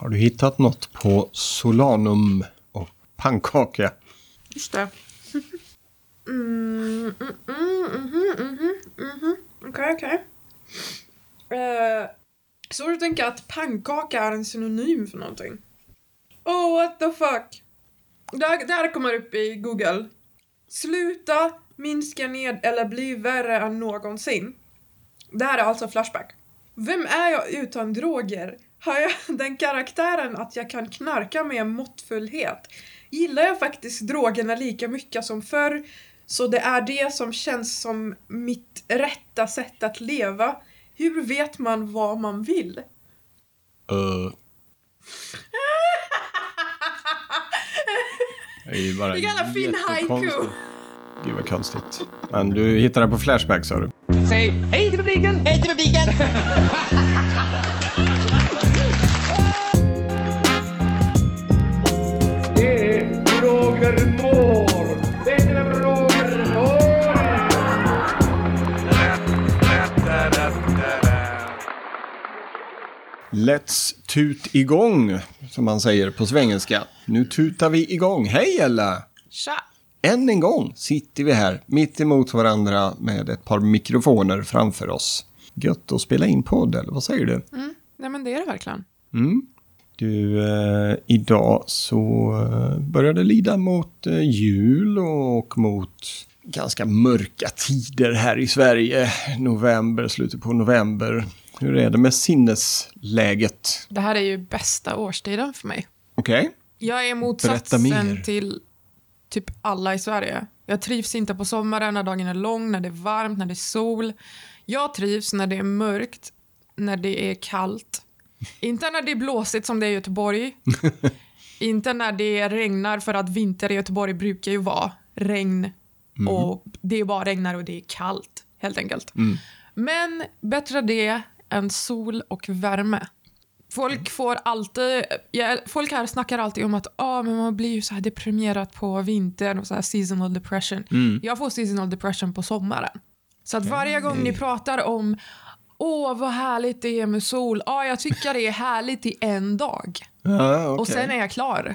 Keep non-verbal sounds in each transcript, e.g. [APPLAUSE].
Har du hittat något på Solanum och pannkaka? Just det. [LAUGHS] Mm, mm, mm, mhm, mhm, mhm. Okej, okej. Eh, så du tänker att pannkaka är en synonym för någonting? Oh, what the fuck? Det här kommer upp i Google. Sluta, minska ned eller bli värre än någonsin. Det här är alltså Flashback. Vem är jag utan droger? Har jag [LAUGHS] den karaktären att jag kan knarka med måttfullhet? Gillar jag faktiskt drogerna lika mycket som förr? Så det är det som känns som mitt rätta sätt att leva. Hur vet man vad man vill? Uh. Det är ju bara Vilken jävla fin haiku. Gud vad konstigt. Men du hittade på Flashback sa du? Säg hej till publiken! Hej till publiken! [LAUGHS] Roger Moore. Det är Roger Moore. Let's tut igång, som man säger på svengelska. Nu tutar vi igång. Hej Ella! Tja! Än en gång sitter vi här mitt emot varandra med ett par mikrofoner framför oss. Gött att spela in podd, eller vad säger du? Mm. Nej men det är det verkligen. Mm. Du, eh, idag så eh, börjar det lida mot eh, jul och mot ganska mörka tider här i Sverige. November, slutet på november. Hur är det med sinnesläget? Det här är ju bästa årstiden för mig. Okej? Jag är motsatsen till typ alla i Sverige. Jag trivs inte på sommaren när dagen är lång, när det är varmt, när det är sol. Jag trivs när det är mörkt, när det är kallt. Inte när det är blåsigt som det är i Göteborg. [LAUGHS] inte när det regnar, för att vinter i Göteborg brukar ju vara regn. Och det bara regnar och det är kallt, helt enkelt. Men bättre det än sol och värme. Folk får alltid, ja, folk här snackar alltid om att ah, men man blir ju så här deprimerad på vintern och så här seasonal depression. Jag får seasonal depression på sommaren. Så att varje gång ni pratar om åh vad härligt det är med sol, ja jag tycker det är härligt i en dag. Ja, Och okej. sen är jag klar.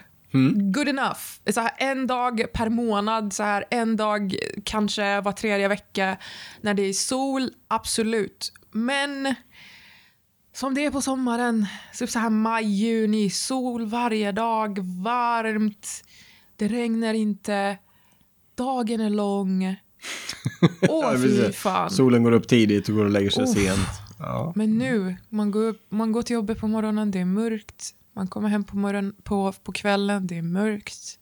Good enough. Så här, en dag per månad, så här, en dag kanske var tredje vecka. När det är sol, absolut. Men som det är på sommaren, typ så här maj, juni, sol varje dag, varmt, det regnar inte, dagen är lång. [LAUGHS] Åh, fy fan. Solen går upp tidigt och går och lägger sig Uff. sent. Ja. Men nu, man går, upp, man går till jobbet på morgonen, det är mörkt. Man kommer hem på, morgon, på, på kvällen, det är mörkt.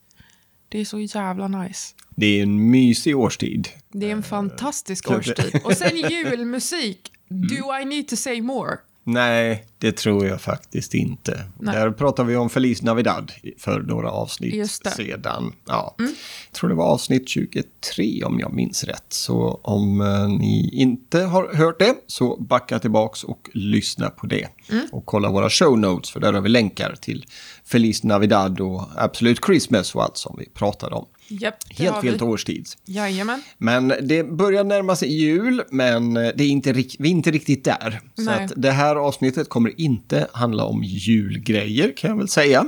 Det är så jävla nice. Det är en mysig årstid. Det är en fantastisk klart. årstid. Och sen [LAUGHS] julmusik. Do I need to say more? Nej, det tror jag faktiskt inte. Nej. Där pratar vi om Feliz Navidad för några avsnitt. Mm. sedan. Ja. Jag tror det var avsnitt 23 om jag minns rätt. Så om eh, ni inte har hört det så backa tillbaks och lyssna på det. Mm. Och kolla våra show notes för där har vi länkar till Feliz Navidad och Absolute Christmas och allt som vi pratade om. Det Helt fel vi. årstid. Jajamän. Men det börjar närma sig jul, men det är inte, vi är inte riktigt där. Så Nej. att det här avsnittet kommer inte handla om julgrejer, kan jag väl säga.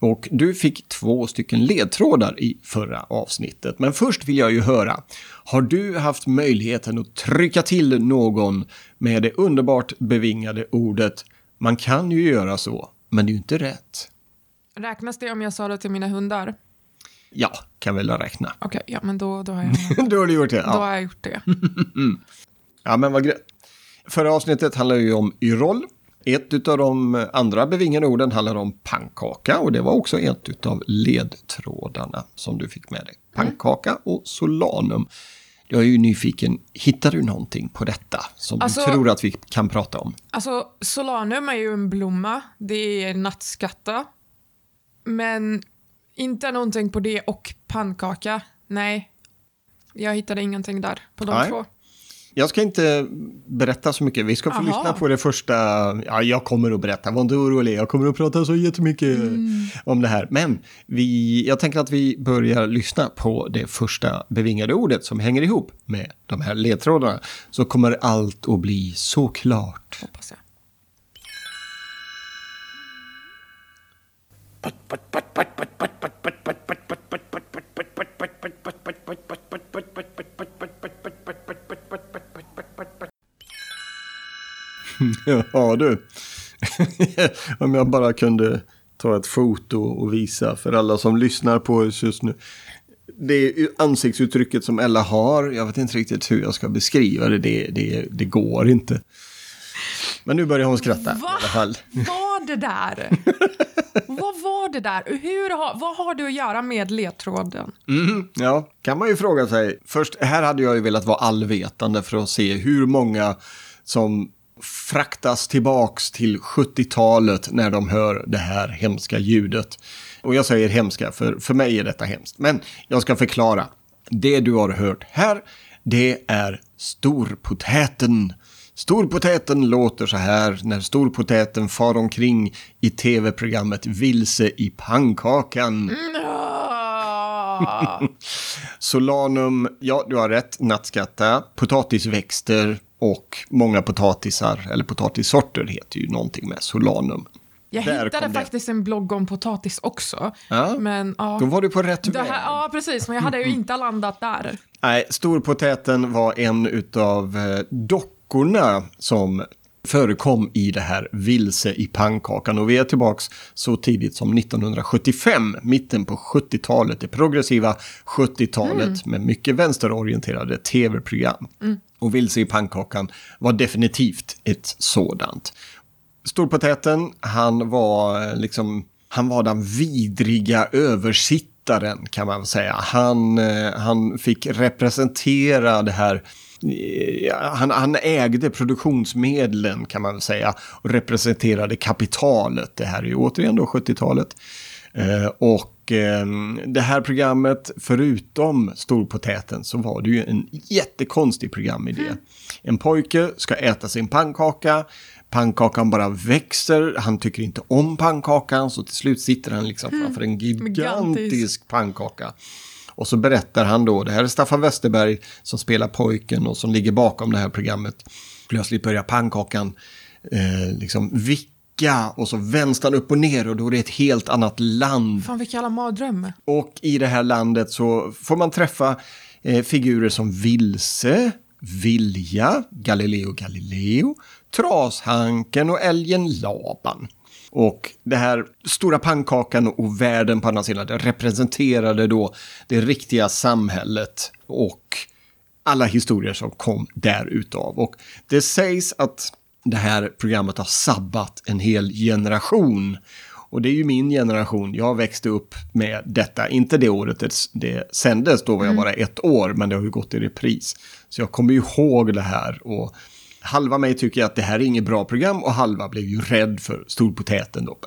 Och du fick två stycken ledtrådar i förra avsnittet. Men först vill jag ju höra, har du haft möjligheten att trycka till någon med det underbart bevingade ordet “Man kan ju göra så, men det är ju inte rätt”? Räknas det om jag sa det till mina hundar? Ja, kan väl räkna. Okej, ja men då, då, har jag, [LAUGHS] då har du gjort det. då Ja. har jag gjort det. [LAUGHS] Ja, men vad grejt. Förra avsnittet handlade ju om Yrrol. Ett av de andra bevingade orden handlar om pannkaka och det var också ett av ledtrådarna som du fick med dig. Pannkaka och solanum. Jag är ju nyfiken, hittar du någonting på detta som Alltså- du tror att vi kan prata om? Alltså, solanum är ju en blomma. Det är nattskatta. Men inte någonting på det och pannkaka. Nej. Jag hittade ingenting där på de Nej. två. Jag ska inte berätta så mycket. Vi ska få Aha. lyssna på det första. Ja, jag kommer att berätta. Var inte orolig. Jag kommer att prata så jättemycket om det här. Men vi, jag tänker att vi börjar lyssna på det första bevingade ordet som hänger ihop med de här ledtrådarna. Så kommer allt att bli så klart. Hoppas jag. [LAUGHS] Ja du. [LAUGHS] Om jag bara kunde ta ett foto och visa för alla som lyssnar på oss just nu. Det är ansiktsuttrycket som Ella har. Jag vet inte riktigt hur jag ska beskriva det. Det, det, det går inte. Men nu börjar hon skratta Va? i alla fall. Var det där? [LAUGHS] vad var det där? Hur har, vad har det att göra med ledtråden? Mm, ja, kan man ju fråga sig. Först, här hade jag ju velat vara allvetande för att se hur många som fraktas tillbaks till 70-talet när de hör det här hemska ljudet. Och jag säger hemska, för för mig är detta hemskt. Men jag ska förklara. Det du har hört här, det är storpotäten. Storpotäten låter så här när storpotäten far omkring i tv-programmet Vilse i pannkakan. Ah. [LAUGHS] Solanum, ja du har rätt, nattskatta, potatisväxter och många potatisar, eller potatissorter heter ju någonting med solanum. Jag Där hittade faktiskt en blogg om potatis också. Ja, Men, ja. Då var du på rätt väg. här, ja, precis. Men jag hade ju inte landat där. Nej, storpotäten var en utav eh, dockorna som förekom i det här Vilse i pannkakan. Och vi är tillbaks så tidigt som 1975, mitten på 70-talet, det progressiva 70-talet med mycket vänsterorienterade tv-program. Och Vilse i pannkakan var definitivt ett sådant. Storpotäten, han var eh, liksom, han var den vidriga översittaren kan man säga. Han, eh, han fick representera det här han, han ägde produktionsmedlen kan man väl säga och representerade kapitalet. Det här är ju återigen då 70-talet. Eh, och eh, det här programmet, förutom Storpotäten, så var det ju en jättekonstig programidé. En pojke ska äta sin pannkaka, pannkakan bara växer, han tycker inte om pannkakan, så till slut sitter han liksom framför en gigantisk pannkaka. Och så berättar han då, det här är Staffan Westerberg som spelar pojken och som ligger bakom det här programmet. Plötsligt börjar pannkakan eh, liksom vicka och så vänds den upp och ner och då är det ett helt annat land. Fan vilken jävla mardröm. Och i det här landet så får man träffa eh, figurer som Vilse, Vilja, Galileo Galileo, Trashanken och älgen Laban. Och det här stora pannkakan och världen på andra sidan det representerade då det riktiga samhället och alla historier som kom där utav. Och det sägs att det här programmet har sabbat en hel generation. Och det är ju min generation. Jag växte upp med detta. Inte det året det, det sändes, då var jag bara ett år, men det har ju gått i repris. Så jag kommer ju ihåg det här. Och halva mig tycker att det här är inget bra program och halva blev ju rädd för storpotäten då.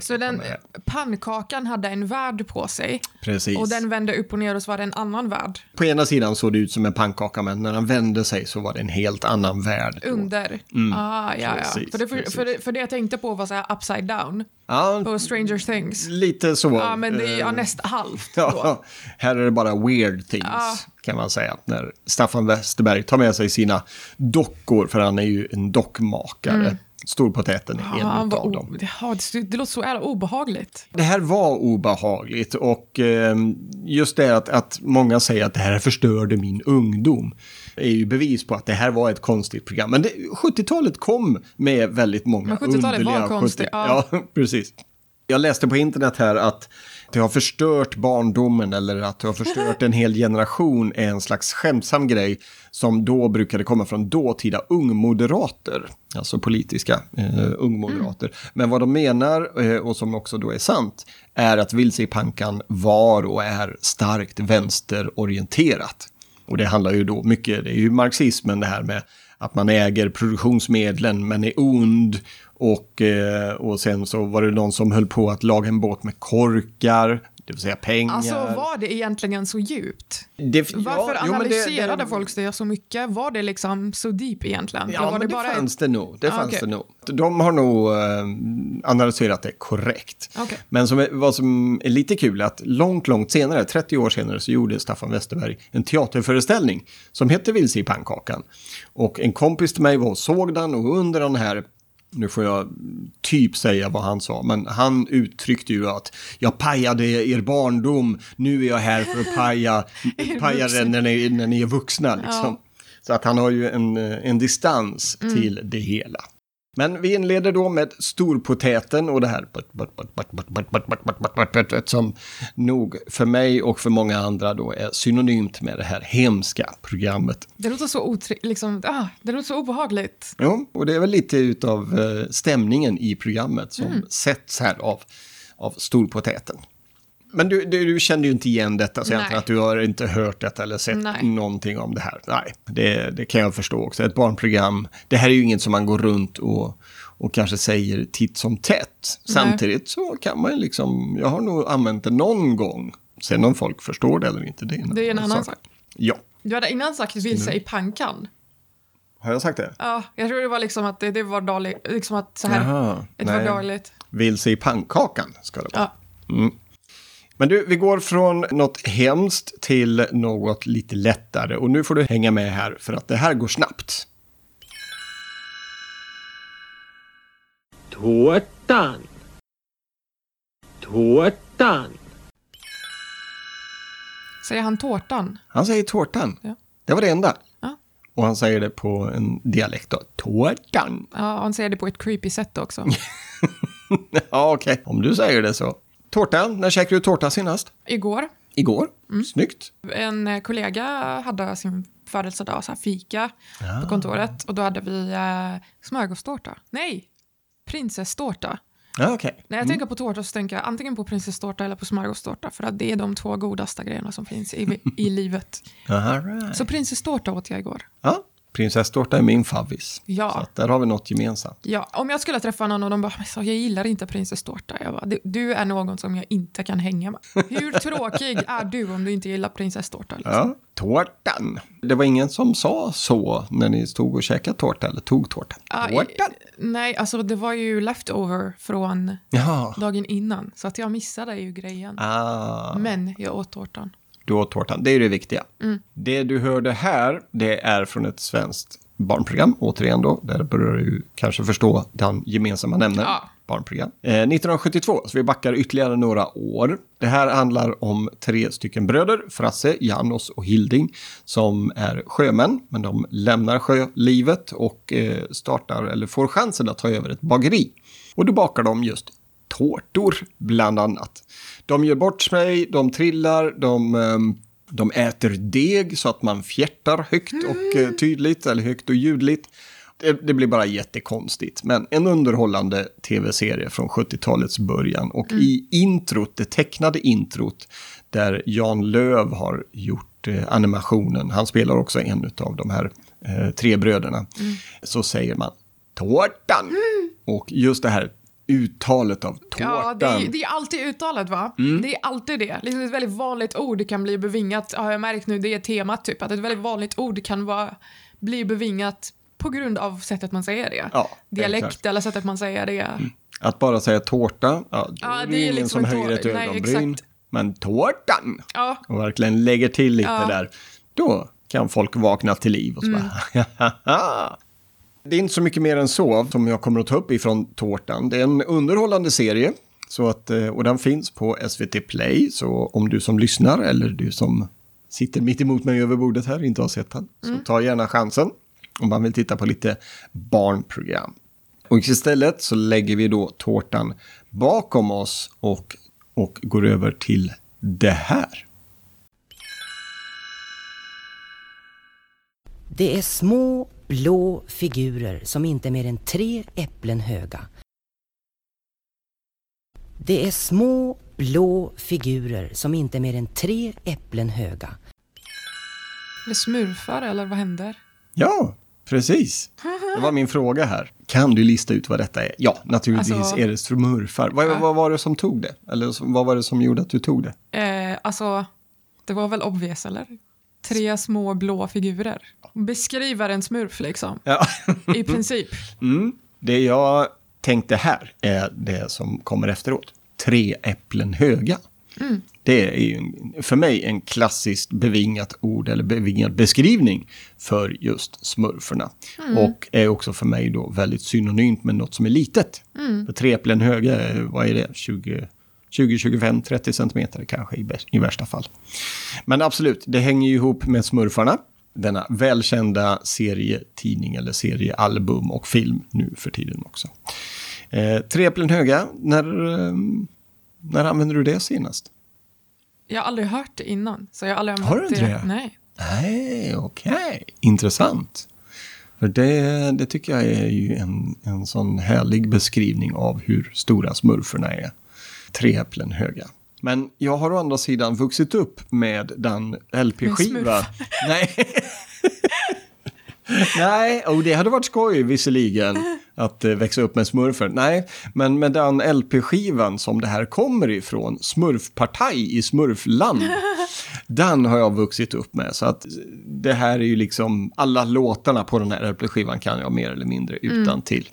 Så den pannkakan hade en värld på sig. Precis. Och den vände upp och ner och så var det en annan värld. På ena sidan såg det ut som en pannkaka, men när han vände sig så var det en helt annan värld. Under. ah, ja, ja. För det, för, för, det, för det jag tänkte på var så här upside down Ja, på Stranger Things. lite så. Ja, men det är ja, Eh, näst halvt då. [LAUGHS] Ja, här är det bara weird things, Ja. Kan man säga. När Staffan Westerberg tar med sig sina dockor, för han är ju en dockmakare. Storpotäten är en Mm. Ja, var utav o- dem. det, ja, det, det låter så jävla obehagligt. Det här var obehagligt och eh, just det att, att många säger att det här förstörde min ungdom är ju bevis på att det här var ett konstigt program. Men det- 70-talet kom med väldigt många Men 70-talet var underliga konstigt, 70 ja. ja, [LAUGHS] precis. Jag läste på internet här att det har förstört barndomen eller att det har förstört en hel generation är en slags skämtsam grej som då brukade komma från dåtida ungmoderater, alltså politiska eh, ungmoderater. Men vad de menar, eh, och som också då är sant, är att Vilse i pankan var och är starkt vänsterorienterat. Och det handlar ju då mycket, det är ju marxismen det här med att man äger produktionsmedlen men är ond. Och, eh, och sen så var det någon som höll på att laga en båt med korkar, det vill säga pengar. Alltså var det egentligen så djupt? Det- Varför ja, men det- analyserade det- folk det så mycket? Var det liksom så deep egentligen? Ja, var men det, bara fanns det nog. Det Ah, fanns okej. det nog. De har nog eh, analyserat det korrekt. Okej. Men som, vad som är lite kul är att långt, långt senare, 30 år senare, så gjorde Staffan Westerberg en teaterföreställning som hette Vilse i pannkakan. Och en kompis till mig var och såg den och under den här nu får jag typ säga vad han sa, men han uttryckte ju att jag pajade er barndom, nu är jag här för att paja, [LAUGHS] paja den när ni, när ni är vuxna. Liksom. Så att han har ju en, eh, en distans till det hela. Men vi inleder då med storpotäten och det här som nog för mig och för många andra då är synonymt med det här hemska programmet. Det låter så, liksom, ah, det låter så obehagligt. Ja, och det är väl lite utav eh, stämningen i programmet som sätts här av, av storpotäten. Men du, du, du kände ju inte igen detta, så egentligen att du har inte hört detta eller sett Nej. någonting om det här. Nej, det, det kan jag förstå också. Ett barnprogram, det här är ju inget som man går runt och, och kanske säger titt som tätt. Samtidigt så kan man ju liksom, jag har nog använt det någon gång. Sen om folk förstår det eller inte, det är en, Det är en annan sak. Ja, Du hade innan sagt vilse i pankan. har jag sagt det? Ja, jag tror det var liksom att det, det var dåligt, liksom att så här, Jaha, det var dåligt. Vilse i pannkakan ska det vara. Ja. Men du, vi går från något hemskt till något lite lättare. Och nu får du hänga med här för att det här går snabbt. Tårtan. Tårtan. Säger han tårtan? Han säger tårtan. Ja. Det var det enda. Ja. Och han säger det på en dialekt då. Tårtan. Ja, han säger det på ett creepy sätt också. [LAUGHS] ja, okej. Om du säger det så. Tårtan, när käkade du tårta senast? Igår, Igår. Mm. Snyggt. en eh, kollega hade sin födelsedag, så här fika, på kontoret. Och då hade vi eh, smörgåstårta. Nej, prinsesstårta. Ja, okej. När jag tänker på tårta så tänker jag antingen på prinsesstårta eller på smörgåstårta. För att det är de två godaste grejerna som finns i, i [LAUGHS] livet. All right. Så prinsesstårta åt jag igår. Ja, prinsesstårta är min favvis. Ja. Så att där har vi något gemensamt. Ja, om jag skulle träffa någon och de bara, "Men så, jag gillar inte prinsesstårta. Jag bara, du, är någon som jag inte kan hänga med. Hur [LAUGHS] tråkig är du om du inte gillar prinsesstårta? Liksom? Ja, tårtan. Det var ingen som sa så när ni stod och käkade tårta eller tog tårtan. Ah, Tårtan? Nej, alltså det var ju leftover från Ja. dagen innan. Så att jag missade ju grejen. Ah, Men jag åt tårtan. Du åt tårtan. Det är det viktiga. Mm. Det du hörde här, det är från ett svenskt barnprogram. Återigen då, där börjar du kanske förstå den gemensamma nämnaren. Ja. Barnprogram. Eh, 1972, så vi backar ytterligare några år. Det här handlar om tre stycken bröder, Frasse, Janos och Hilding, som är sjömän, men de lämnar sjölivet och eh, startar, eller får chansen att ta över ett bageri. Och då bakar de just tårtor, bland annat. De gör bort sig, de trillar, de, ehm, de äter deg så att man fjärtar högt och eh, tydligt, eller högt och ljudligt. Det, det blir bara jättekonstigt, men en underhållande tv-serie från 70-talets början. Och i introt, det tecknade introt, där Jan Löv har gjort eh, animationen, han spelar också en av de här eh, tre bröderna, så säger man tårtan. Och just det här uttalet av tårtan. Ja, det är, det är alltid uttalet va? Det är alltid det. Liksom ett väldigt vanligt ord kan bli bevingat, har jag märkt nu, det är temat typ, att ett väldigt vanligt ord kan vara, bli bevingat på grund av sättet man säger det. Ja, Dialekt exakt. eller sättet man säger det. Att bara säga tårta, ja, då Ja, är det ingen liksom som höjer ett ögonbryn. exakt. Men tårtan! Ja, Och verkligen lägger till lite Ja. där. Då kan folk vakna till liv och så Mm. bara, [LAUGHS] Det är inte så mycket mer än så som jag kommer att ta upp ifrån tårtan. Det är en underhållande serie. Så att, eh, och den finns på SVT Play. Så om du som lyssnar eller du som sitter mitt emot mig över bordet här inte har sett den. Så ta gärna chansen om man vill titta på lite barnprogram. Och istället så lägger vi då tårtan bakom oss och, och går över till det här. Det är små blå figurer som inte är mer än tre äpplen höga. Det är små blå figurer som inte är mer än tre äpplen höga. det smurfar eller vad händer? Ja, precis. Det var min fråga här. Kan du lista ut vad detta är? Ja, naturligtvis Alltså- är det smurfar. Vad, vad var det som tog det? Eller vad var det som gjorde att du tog det? Eh, alltså, det var väl obvious eller? Tre små blå figurer. Beskriver en smurf liksom, Ja. [LAUGHS] i princip. Mm. Det jag tänkte här är det som kommer efteråt. Tre äpplen höga. Det är ju för mig en klassiskt bevingat ord eller bevingad beskrivning för just smurferna. Och är också för mig då väldigt synonymt med något som är litet. För tre äpplen höga, är- vad är det, 20, 20 25, 30 centimeter kanske i, i värsta fall. Men absolut, det hänger ju ihop med smurfarna. Denna välkända serietidning eller seriealbum och film nu för tiden också. Eh, tre äpplen höga, när, eh, när använde du det senast? Jag har aldrig hört det innan. Så jag har aldrig Har du inte det? det? Nej. Nej, okej. Intressant. För det, det tycker jag är ju en, en sån härlig beskrivning av hur stora smurferna är. Tre äpplen höga. Men jag har å andra sidan vuxit upp med den LP-skiva. [LAUGHS] Nej. Nej, och det hade varit skoj visserligen att eh, växa upp med smurfer. Nej, men med den LP-skivan som det här kommer ifrån, Smurfpartaj i Smurfland. [LAUGHS] Den har jag vuxit upp med. Så att det här är ju liksom, alla låtarna på den här LP-skivan kan jag mer eller mindre utan till.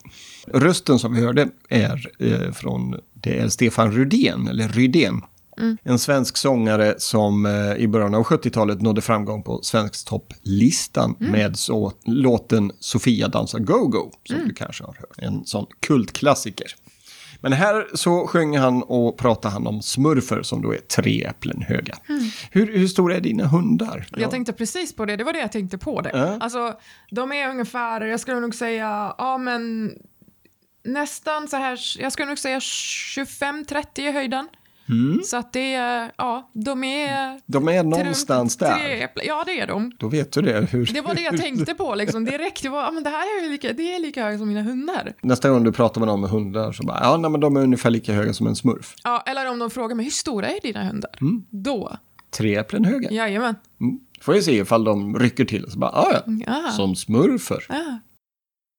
Rösten som vi hörde är eh, från, det är Stefan Rydén, eller Rydén. En svensk sångare som eh, i början av 70-talet nådde framgång på Svensktopplistan med så, låten Sofia dansar go-go, som du kanske har hört. En sån kultklassiker. Men här så sjöng han och pratade han om smurfer som då är tre äpplen höga. Hur, hur stora är dina hundar? Jag tänkte precis på det, det var det jag tänkte på det. Ja. Alltså, de är ungefär, jag skulle nog säga, ja men nästan så här, jag skulle nog säga 25-30 i höjden. Så att det är, ja, de är... De är någonstans tre där. äpplen- Ja, det är de. Då vet du det. Hur, Det var det jag [LAUGHS] tänkte på liksom direkt. Det var, ja men det här är lika, det är lika högt som mina hundar. Nästa gång du pratar med någon med hundar så bara, ja nej, men de är ungefär lika höga som en smurf. Ja, eller om de frågar mig, hur stora är dina hundar? Då, Tre äpplen höga. jajamän. Mm. Får jag se ifall de rycker till och så bara, ja, Ja. som smurfer. Ja.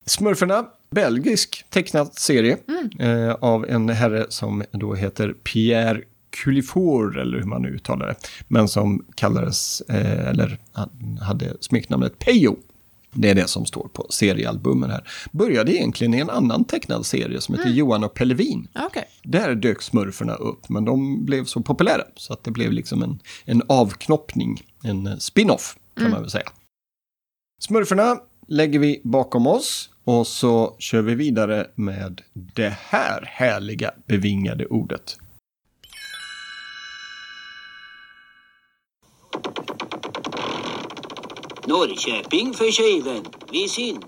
Smurferna, belgisk tecknad serie eh, av en herre som då heter Pierre Culifor, eller hur man nu uttalar det, men som kallades, eh, eller hade smeknamnet Peyo. Det är det som står på seriealbumen här. Började egentligen i en annan tecknad serie som heter Johan och Pellevin. Ja, Okej. Där dök smurferna upp, men de blev så populära så att det blev liksom en, en avknoppning, en spin-off kan man väl säga. Smurferna lägger vi bakom oss och så kör vi vidare med det här härliga bevingade ordet. Norrköping för tjuven. Vi syns.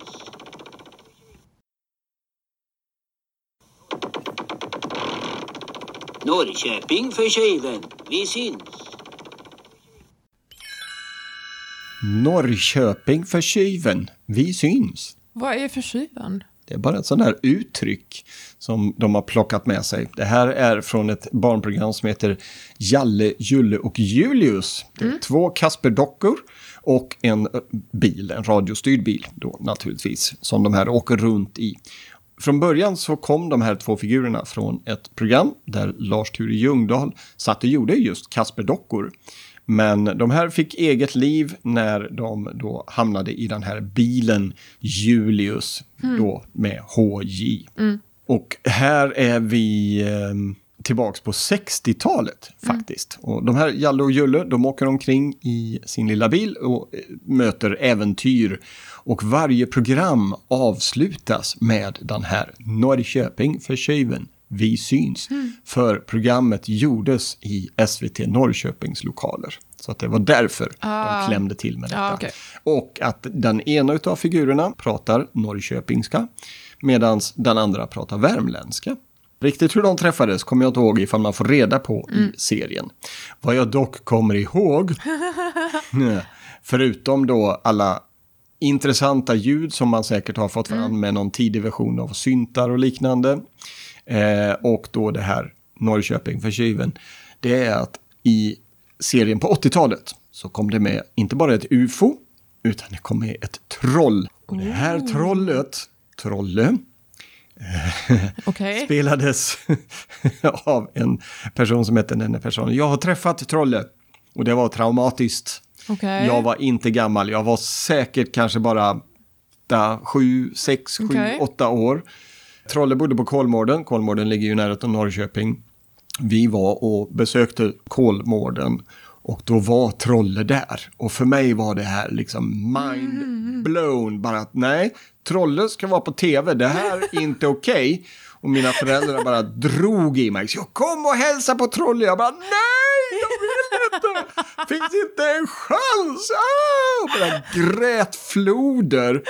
Norrköping för tjuven. Vi syns. Norrköping för tjuven, vi syns. Vad är försyvan? Det är bara ett sånt här uttryck som de har plockat med sig. Det här är från ett barnprogram som heter Jalle, Julle och Julius. Det är två Kasperdockor och en bil, en radiostyrd bil då naturligtvis, som de här åker runt i. Från början så kom de här två figurerna från ett program där Lars-Ture Ljungdahl satt och gjorde just Kasperdockor. Men de här fick eget liv när de då hamnade i den här bilen Julius, då med HJ. Och här är vi eh, tillbaks på 60-talet faktiskt. Och de här Jalle och Julle, de åker omkring i sin lilla bil och eh, möter äventyr. Och varje program avslutas med den här Norrköping för tjuven. Vi syns. För programmet gjordes i SVT Norrköpings lokaler. Så att det var därför de klämde till med detta. Ah, okej. Och att den ena av figurerna pratar norrköpingska medan den andra pratar värmländska. Riktigt hur de träffades kommer jag inte ihåg ifall man får reda på i serien. Vad jag dock kommer ihåg, [LAUGHS] förutom då alla intressanta ljud som man säkert har fått fram med någon tidig version av syntar och liknande. Eh, och då det här Norrköping för tjuven. Det är att i serien på 80-talet så kom det med inte bara ett UFO utan det kom med ett troll. Och det här trollet, Trolle, [LAUGHS] Okej. spelades [LAUGHS] av en person som hette den personen. Jag har träffat Trolle och det var traumatiskt. Okej. Jag var inte gammal, jag var säkert kanske bara åtta, sju, sex, sju, Okej. åtta år. Trolle bodde på Kolmården, Kolmården ligger ju nära till Norrköping. Vi var och besökte Kolmården och då var Trolle där. Och för mig var det här liksom mind blown. Bara att nej, Trolle ska vara på tv, det här är inte okej. Och mina föräldrar bara drog i mig. Så jag kom och hälsa på Trolle. Jag bara nej, jag vill inte. Finns inte en chans. Ah! Och bara grät floder.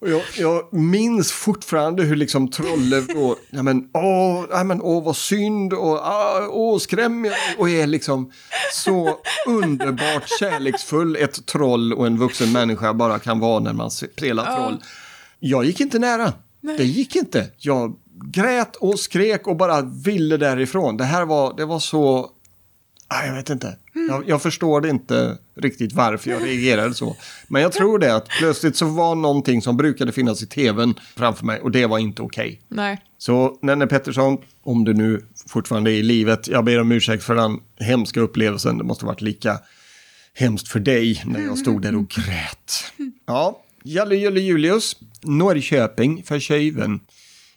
Och jag, jag minns fortfarande hur liksom Trolle då, ja men åh, ja, men, åh vad synd och ah, åh skräm jag och är liksom så underbart kärleksfull ett troll och en vuxen människa bara kan vara när man spelar troll. Jag gick inte nära. Det gick inte. Jag grät och skrek och bara ville därifrån. Det här var, det var så... Ah, jag vet inte. Jag, jag förstår det inte riktigt varför jag reagerade så. Men jag tror det att plötsligt så var någonting som brukade finnas i tvn framför mig och det var inte okej. Nej. Så Nenne Pettersson, om du nu fortfarande är i livet, jag ber om ursäkt för den hemska upplevelsen. Det måste ha varit lika hemskt för dig när jag stod där och grät. Ja, Jalle Julle Julius, Norrköping för tjejven.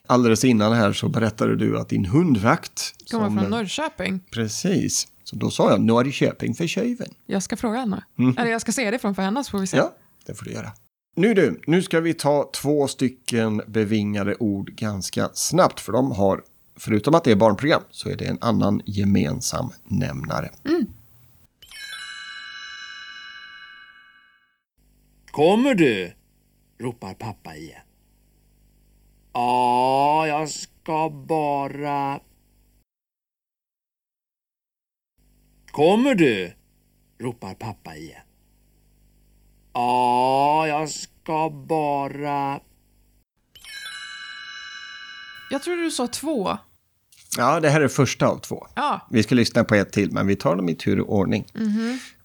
Alldeles innan här så berättade du att din hundvakt... Kommer som- från Norrköping. Precis. Så då sa jag Norrköping för tjejven. Jag ska fråga henne. Eller jag ska säga det från för henne så får vi se. Ja, det får du göra. Nu du, nu ska vi ta två stycken bevingade ord ganska snabbt. För de har, förutom att det är barnprogram, så är det en annan gemensam nämnare. Kommer du? ropar pappa igen. Ja, jag ska bara... Kommer du? ropar pappa igen. Ja, jag ska bara... Jag tror du sa två. Ja, det här är första av två. Ja. Vi ska lyssna på ett till, men vi tar dem i tur och ordning.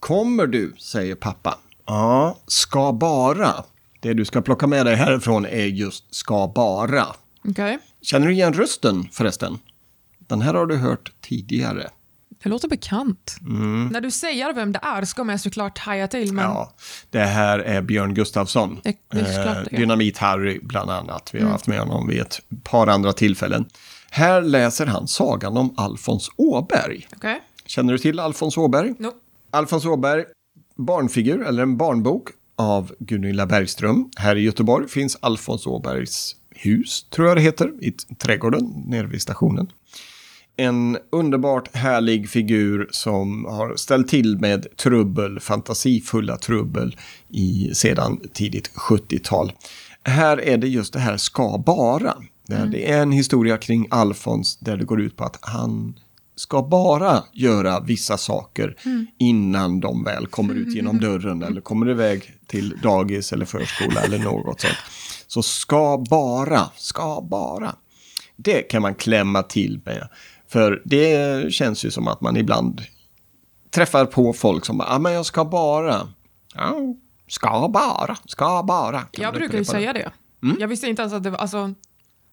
Kommer du, säger pappa. Ja, ska bara. Det du ska plocka med dig härifrån är just ska bara. Okej. Känner du igen rösten förresten? Den här har du hört tidigare. Det låter bekant. När du säger vem det är ska man såklart haja till, men Ja, det här är Björn Gustafsson. Det- såklart det. Dynamit-Harry bland annat. Vi har haft med honom vid ett par andra tillfällen. Här läser han sagan om Alfons Åberg. okej. Känner du till Alfons Åberg? No. Alfons Åberg, barnfigur eller en barnbok av Gunilla Bergström. Här i Göteborg finns Alfons Åbergs hus, tror jag det heter, i trädgården nere vid stationen. En underbart härlig figur som har ställt till med trubbel, fantasifulla trubbel i sedan tidigt 70-tal. Här är det just det här ska bara. Där Det är en historia kring Alfons där det går ut på att han ska bara göra vissa saker innan de väl kommer ut genom dörren eller kommer iväg till dagis eller förskola eller något sånt. Så ska bara, ska bara. Det kan man klämma till med. För det känns ju som att man ibland träffar på folk som bara, ah, men jag ska bara. Ja, ska bara, ska bara. Kan Jag brukar ju det? säga det. Jag visste inte ens att det var... Alltså,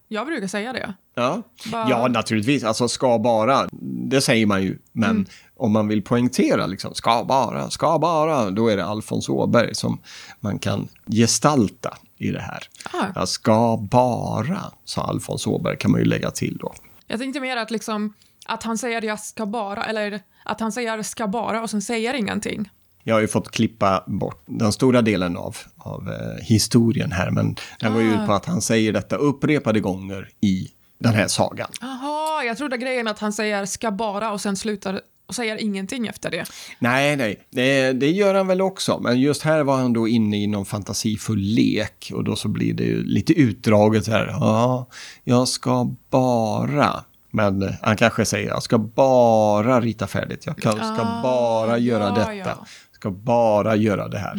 jag brukar säga det. Ja. Bara- ja, naturligtvis. Alltså ska bara, det säger man ju. Men Mm. om man vill poängtera, liksom, ska bara, ska bara, då är det Alfons Åberg som man kan gestalta i det här. Ah. Ska bara, sa Alfons Åberg, kan man ju lägga till då. Jag tänkte mer att liksom att han säger jag ska bara, eller att han säger ska bara och sen säger ingenting. Jag har ju fått klippa bort den stora delen av, av eh, historien här, men den går ju ut på att han säger detta upprepade gånger i den här sagan. Jaha, jag trodde grejen att han säger ska bara och sen slutar och säger ingenting efter det. Nej, nej, det, det gör han väl också. Men just här var han då inne i någon fantasifull lek och då så blir det ju lite utdraget här. Ja, jag ska bara. Men han kanske säger jag ska bara rita färdigt. Jag ska Ah, bara göra ja, detta. ja. Mm. Ska bara göra det här.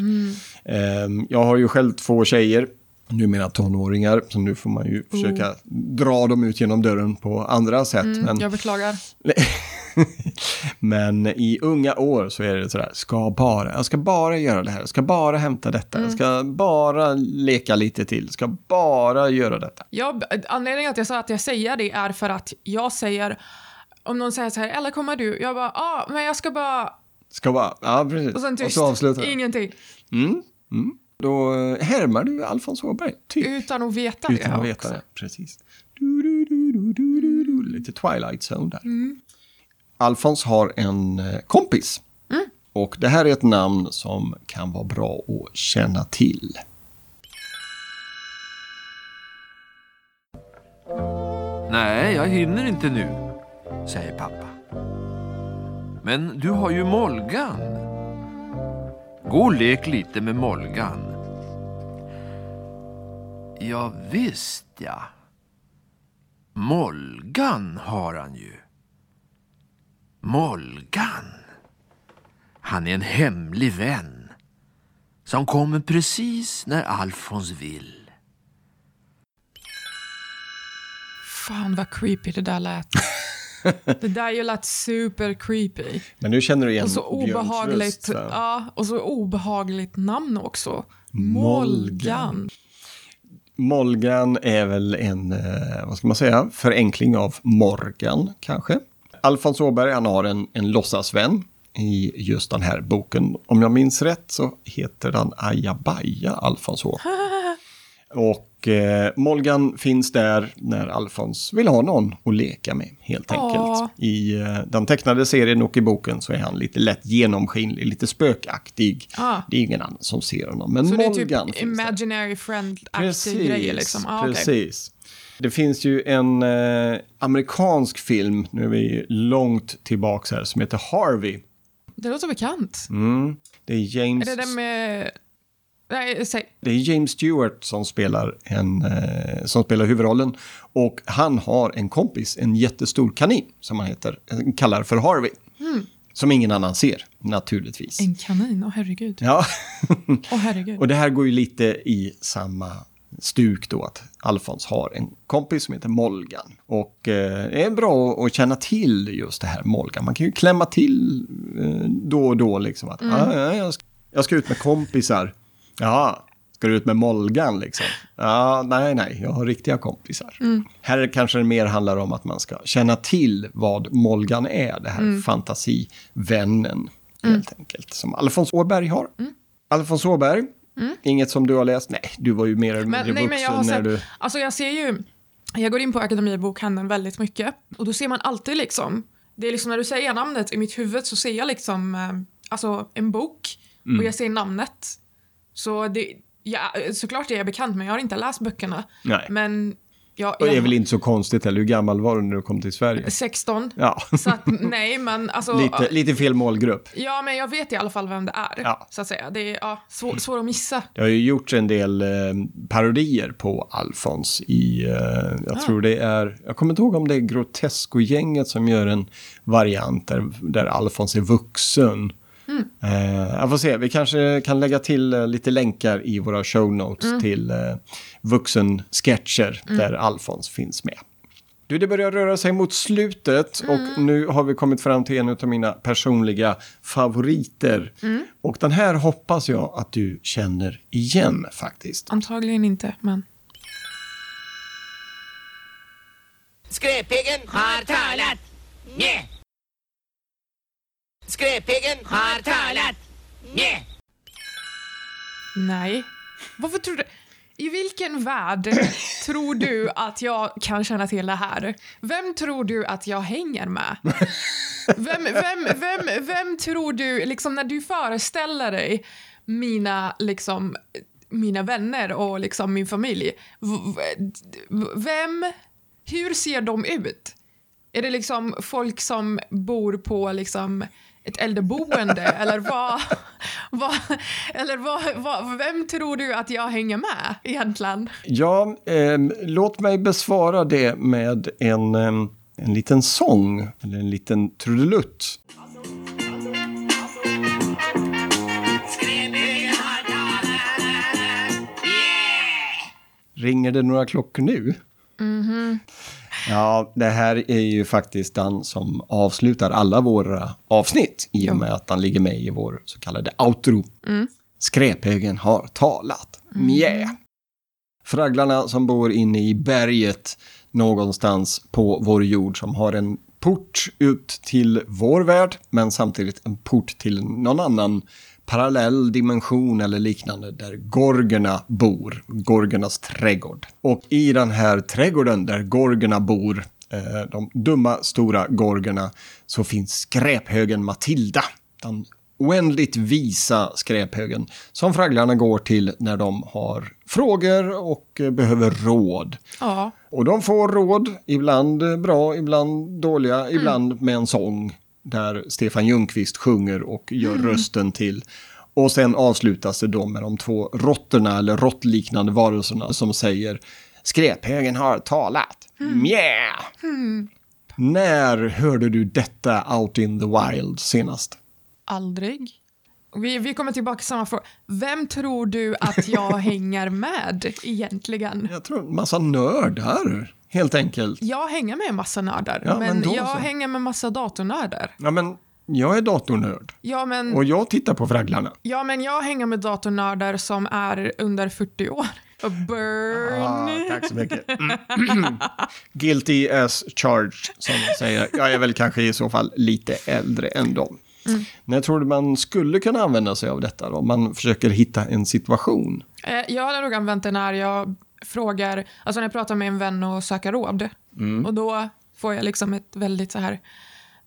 Ehm, jag har ju själv två tjejer. Numera tonåringar, så nu får man ju försöka dra dem ut genom dörren på andra sätt. men... Mm, Jag beklagar. [LAUGHS] [LAUGHS] Men i unga år så är det sådär, ska bara, jag ska bara göra det här, jag ska bara hämta detta, jag ska bara leka lite till, ska bara göra detta. Jag, anledningen att jag sa att jag säger det är för att jag säger om någon säger så här, eller kommer du? Jag bara, ja, ah, men jag ska bara... Ska bara, ja precis. Och sen tyst. så avslutar det. Ingenting. Mm, mm. Då eh, härmar du Alfons Åberg, typ. Utan att veta Utan det att veta också. det, precis. Du, du, du. Lite Twilight Zone där. Mm. Alfons har en eh, kompis. Och det här är ett namn som kan vara bra att känna till. Nej, jag hinner inte nu, säger pappa. Men du har ju Molgan. Gå och lek lite med Molgan. Ja, visst ja. Molgan har han ju. Molgan. Han är en hemlig vän som kommer precis när Alfons vill. Fan vad creepy det där lät. [LAUGHS] det där ju lät super creepy. Men nu känner du igen Och så obehagligt, ja, och så obehagligt namn också. Molgan. Molgan. Molgan är väl en, eh, vad ska man säga, förenkling av Morgan kanske. Alfons Åberg, han har en, en låtsasvän i just den här boken. Om jag minns rätt så heter han Ajabaja Alfons Å. [LAUGHS] Och eh, Molgan finns där när Alfons vill ha någon att leka med, helt enkelt. Ja. I eh, den tecknade serien och i boken så är han lite lätt genomskinlig, lite spökaktig. Ah. Det är ingen annan som ser honom. Men Så det är typ finns där. imaginary friend-aktig grejer liksom. Ah, precis. Det finns ju en eh, amerikansk film, nu är vi långt tillbaks här, som heter Harvey. Det låter bekant. Mm. Det är James, Är det den med... Nej, säg. det är James Stewart som spelar, en, eh, som spelar huvudrollen. Och han har en kompis, en jättestor kanin, som han heter, kallar för Harvey. Som ingen annan ser, naturligtvis. En kanin, åh herregud. Ja. Åh herregud. [LAUGHS] Och det här går ju lite i samma stuk då att Alfons har en kompis som heter Molgan. Och eh, det är bra att känna till just det här Molgan. Man kan ju klämma till eh, då och då liksom att ah, ja, jag, ska, jag ska ut med kompisar. Ja, ska du ut med Molgan liksom? Ja, nej, nej, jag har riktiga kompisar. Här kanske det mer handlar om att man ska känna till vad Molgan är, det här fantasivännen helt enkelt. Som Alfons Åberg har. Alfons Åberg, inget som du har läst? Nej, du var ju mer eller mindre Men, nej, vuxen men jag när du... alltså jag ser ju, jag går in på Akademibokhandeln väldigt mycket och då ser man alltid liksom, det är liksom när du säger namnet i mitt huvud så ser jag liksom, eh, alltså en bok Mm. och jag ser namnet. Så det, ja, såklart är jag bekant men jag har inte läst böckerna. Nej. Men jag, Och det är jag väl inte så konstigt heller, hur gammal var du när du kom till Sverige? 16. Ja, Så att nej men alltså. lite, lite fel målgrupp. Ja men jag vet i alla fall vem det är. Ja. Så att säga. Det är ja, svår, svår att missa. Det har ju gjorts en del eh, parodier på Alfons i, eh, jag tror det är, jag kommer inte ihåg om det är Grotesco-gänget som gör en variant där, där Alfons är vuxen. Eh, jag får se, vi kanske kan lägga till eh, lite länkar i våra show notes till eh, vuxensketcher där Alfons finns med. Du, det börjar röra sig mot slutet och nu har vi kommit fram till en av mina personliga favoriter. Och den här hoppas jag att du känner igen faktiskt. Antagligen inte men. Skräphögen har talat. Nä. Skräphögen har talat. Nä. Nej. Varför tror du? I vilken värld tror du att jag kan känna till det här? Vem tror du att jag hänger med? Vem, vem, vem, vem tror du, liksom när du föreställer dig mina, liksom, mina vänner och liksom min familj, vem, hur ser de ut? Är det liksom folk som bor på liksom ett äldreboende [LAUGHS] eller vad, vad, eller vad, vad, vem tror du att jag hänger med egentligen? Ja, ehm, låt mig besvara det med en, ehm, en liten sång, eller en liten trudelutt. Ringer det några klockor nu? Ja, det här är ju faktiskt den som avslutar alla våra avsnitt i och med att den ligger med i vår så kallade outro. Skräphögen har talat. Mjä! Fragglarna som bor inne i berget någonstans på vår jord som har en port ut till vår värld men samtidigt en port till någon annan parallell dimension eller liknande där gorgerna bor, gorgernas trädgård. Och i den här trädgården där gorgerna bor eh, de dumma stora gorgerna så finns skräphögen Matilda. Den oändligt visa skräphögen som fragglarna går till när de har frågor och eh, behöver råd. Ja. Och de får råd, ibland bra, ibland dåliga, ibland med en sång där Stefan Ljungqvist sjunger och gör rösten till. Och sen avslutas det då med de två råttorna eller råttliknande varelserna som säger skräphögen har talat. Mjä! När hörde du detta out in the wild senast? Aldrig. Vi, vi kommer tillbaka till samma fråga. Vem tror du att jag [LAUGHS] hänger med egentligen? Jag tror en massa nördar, helt enkelt. Jag hänger med en massa nördar, Ja, men men, jag så. hänger med massa datornördar. Ja, men jag är datornörd Ja men, och jag tittar på fragglarna. ja, men jag hänger med datornördar som är under 40 år. Burn! Ah, tack så mycket. Mm. [CLEARS THROAT] Guilty as charged, som säger. Jag är väl kanske i så fall lite äldre än dem. När tror du man skulle kunna använda sig av detta då? Om man försöker hitta en situation. Eh, Jag hade nog använt det när jag frågar, alltså när jag pratar med en vän och söker råd. Och då får jag liksom ett väldigt så här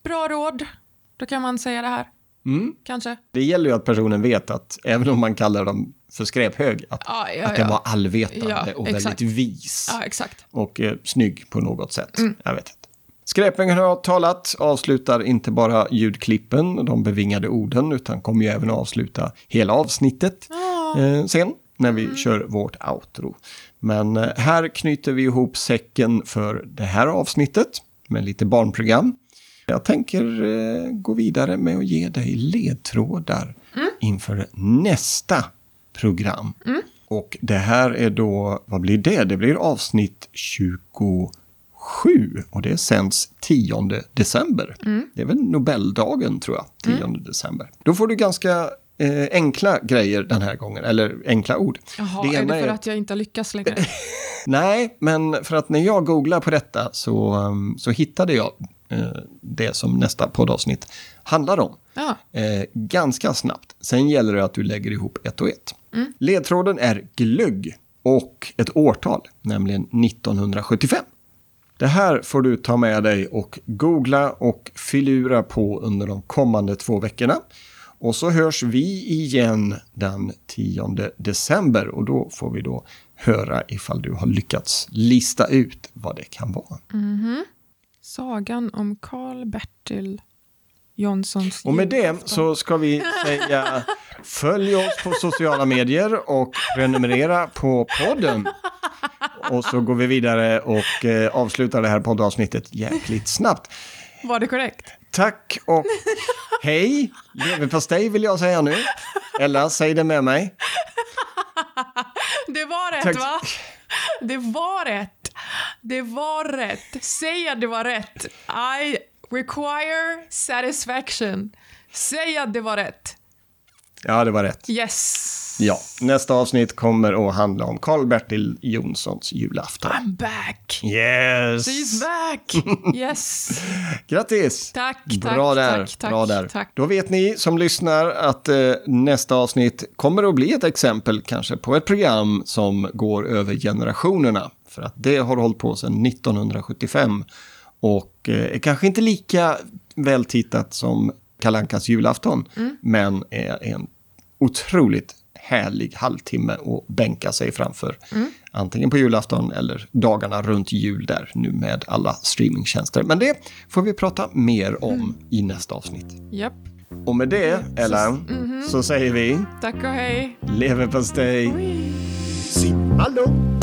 bra råd. Då kan man säga det här. Kanske. Det gäller ju att personen vet att även om man kallar dem för skräphög, att, Ja, ja, att den var allvetande och exakt. väldigt vis. Och eh, snygg på något sätt. Jag vet inte. Skräpingen har talat, avslutar inte bara ljudklippen, de bevingade orden, utan kommer ju även avsluta hela avsnittet eh, sen när vi kör vårt outro. Men eh, här knyter vi ihop säcken för det här avsnittet med lite barnprogram. Jag tänker eh, gå vidare med att ge dig ledtrådar inför nästa program. Och det här är då, vad blir det? Det blir avsnitt 27 och det sänds 10 december. Det är väl Nobeldagen tror jag, 10 december. Då får du ganska eh, enkla grejer den här gången, eller enkla ord. Jaha, är det för att jag inte lyckas längre? [LAUGHS] Nej, men för att när jag googlar på detta så, um, så hittade jag eh, det som nästa poddavsnitt handlar om. Ja. Eh, ganska snabbt. Sen gäller det att du lägger ihop ett och ett. Ledtråden är glögg och ett årtal, nämligen 1975. Det här får du ta med dig och googla och filura på under de kommande två veckorna. Och så hörs vi igen den 10 december och då får vi då höra ifall du har lyckats lista ut vad det kan vara. Sagan om Karl-Bertil Jonssons Och med det så ska vi säga följ oss på sociala medier och prenumerera på podden. Och så går vi vidare och eh, avslutar det här poddavsnittet jäkligt snabbt. Var det korrekt? Tack och [LAUGHS] hej! Leverpastej vill jag säga nu. Ella, säg det med mig. Det var rätt Tack. va? Det var rätt. Det var rätt. Säg att det var rätt. I require satisfaction. Säg att det var rätt. Ja, det var rätt. Yes. Ja, nästa avsnitt kommer att handla om Karl-Bertil Jonssons julafton. I'm back. Yes! She's back. Yes. [LAUGHS] Grattis! Tack, Bra tack, där, tack, tack, bra där. tack. Då vet ni som lyssnar att eh, nästa avsnitt kommer att bli ett exempel kanske på ett program som går över generationerna. För att det har hållit på sedan 1975 och eh, är kanske inte lika vältittat som Kalankas julafton, Mm. men är en otroligt härlig halvtimme att bänka sig framför. Mm. Antingen på julafton eller dagarna runt jul där nu med alla streamingtjänster. Men det får vi prata mer om Mm. i nästa avsnitt. Japp. Och med det, Ella, Mhm. så säger vi Tack och hej. leverpastej. Simma lugnt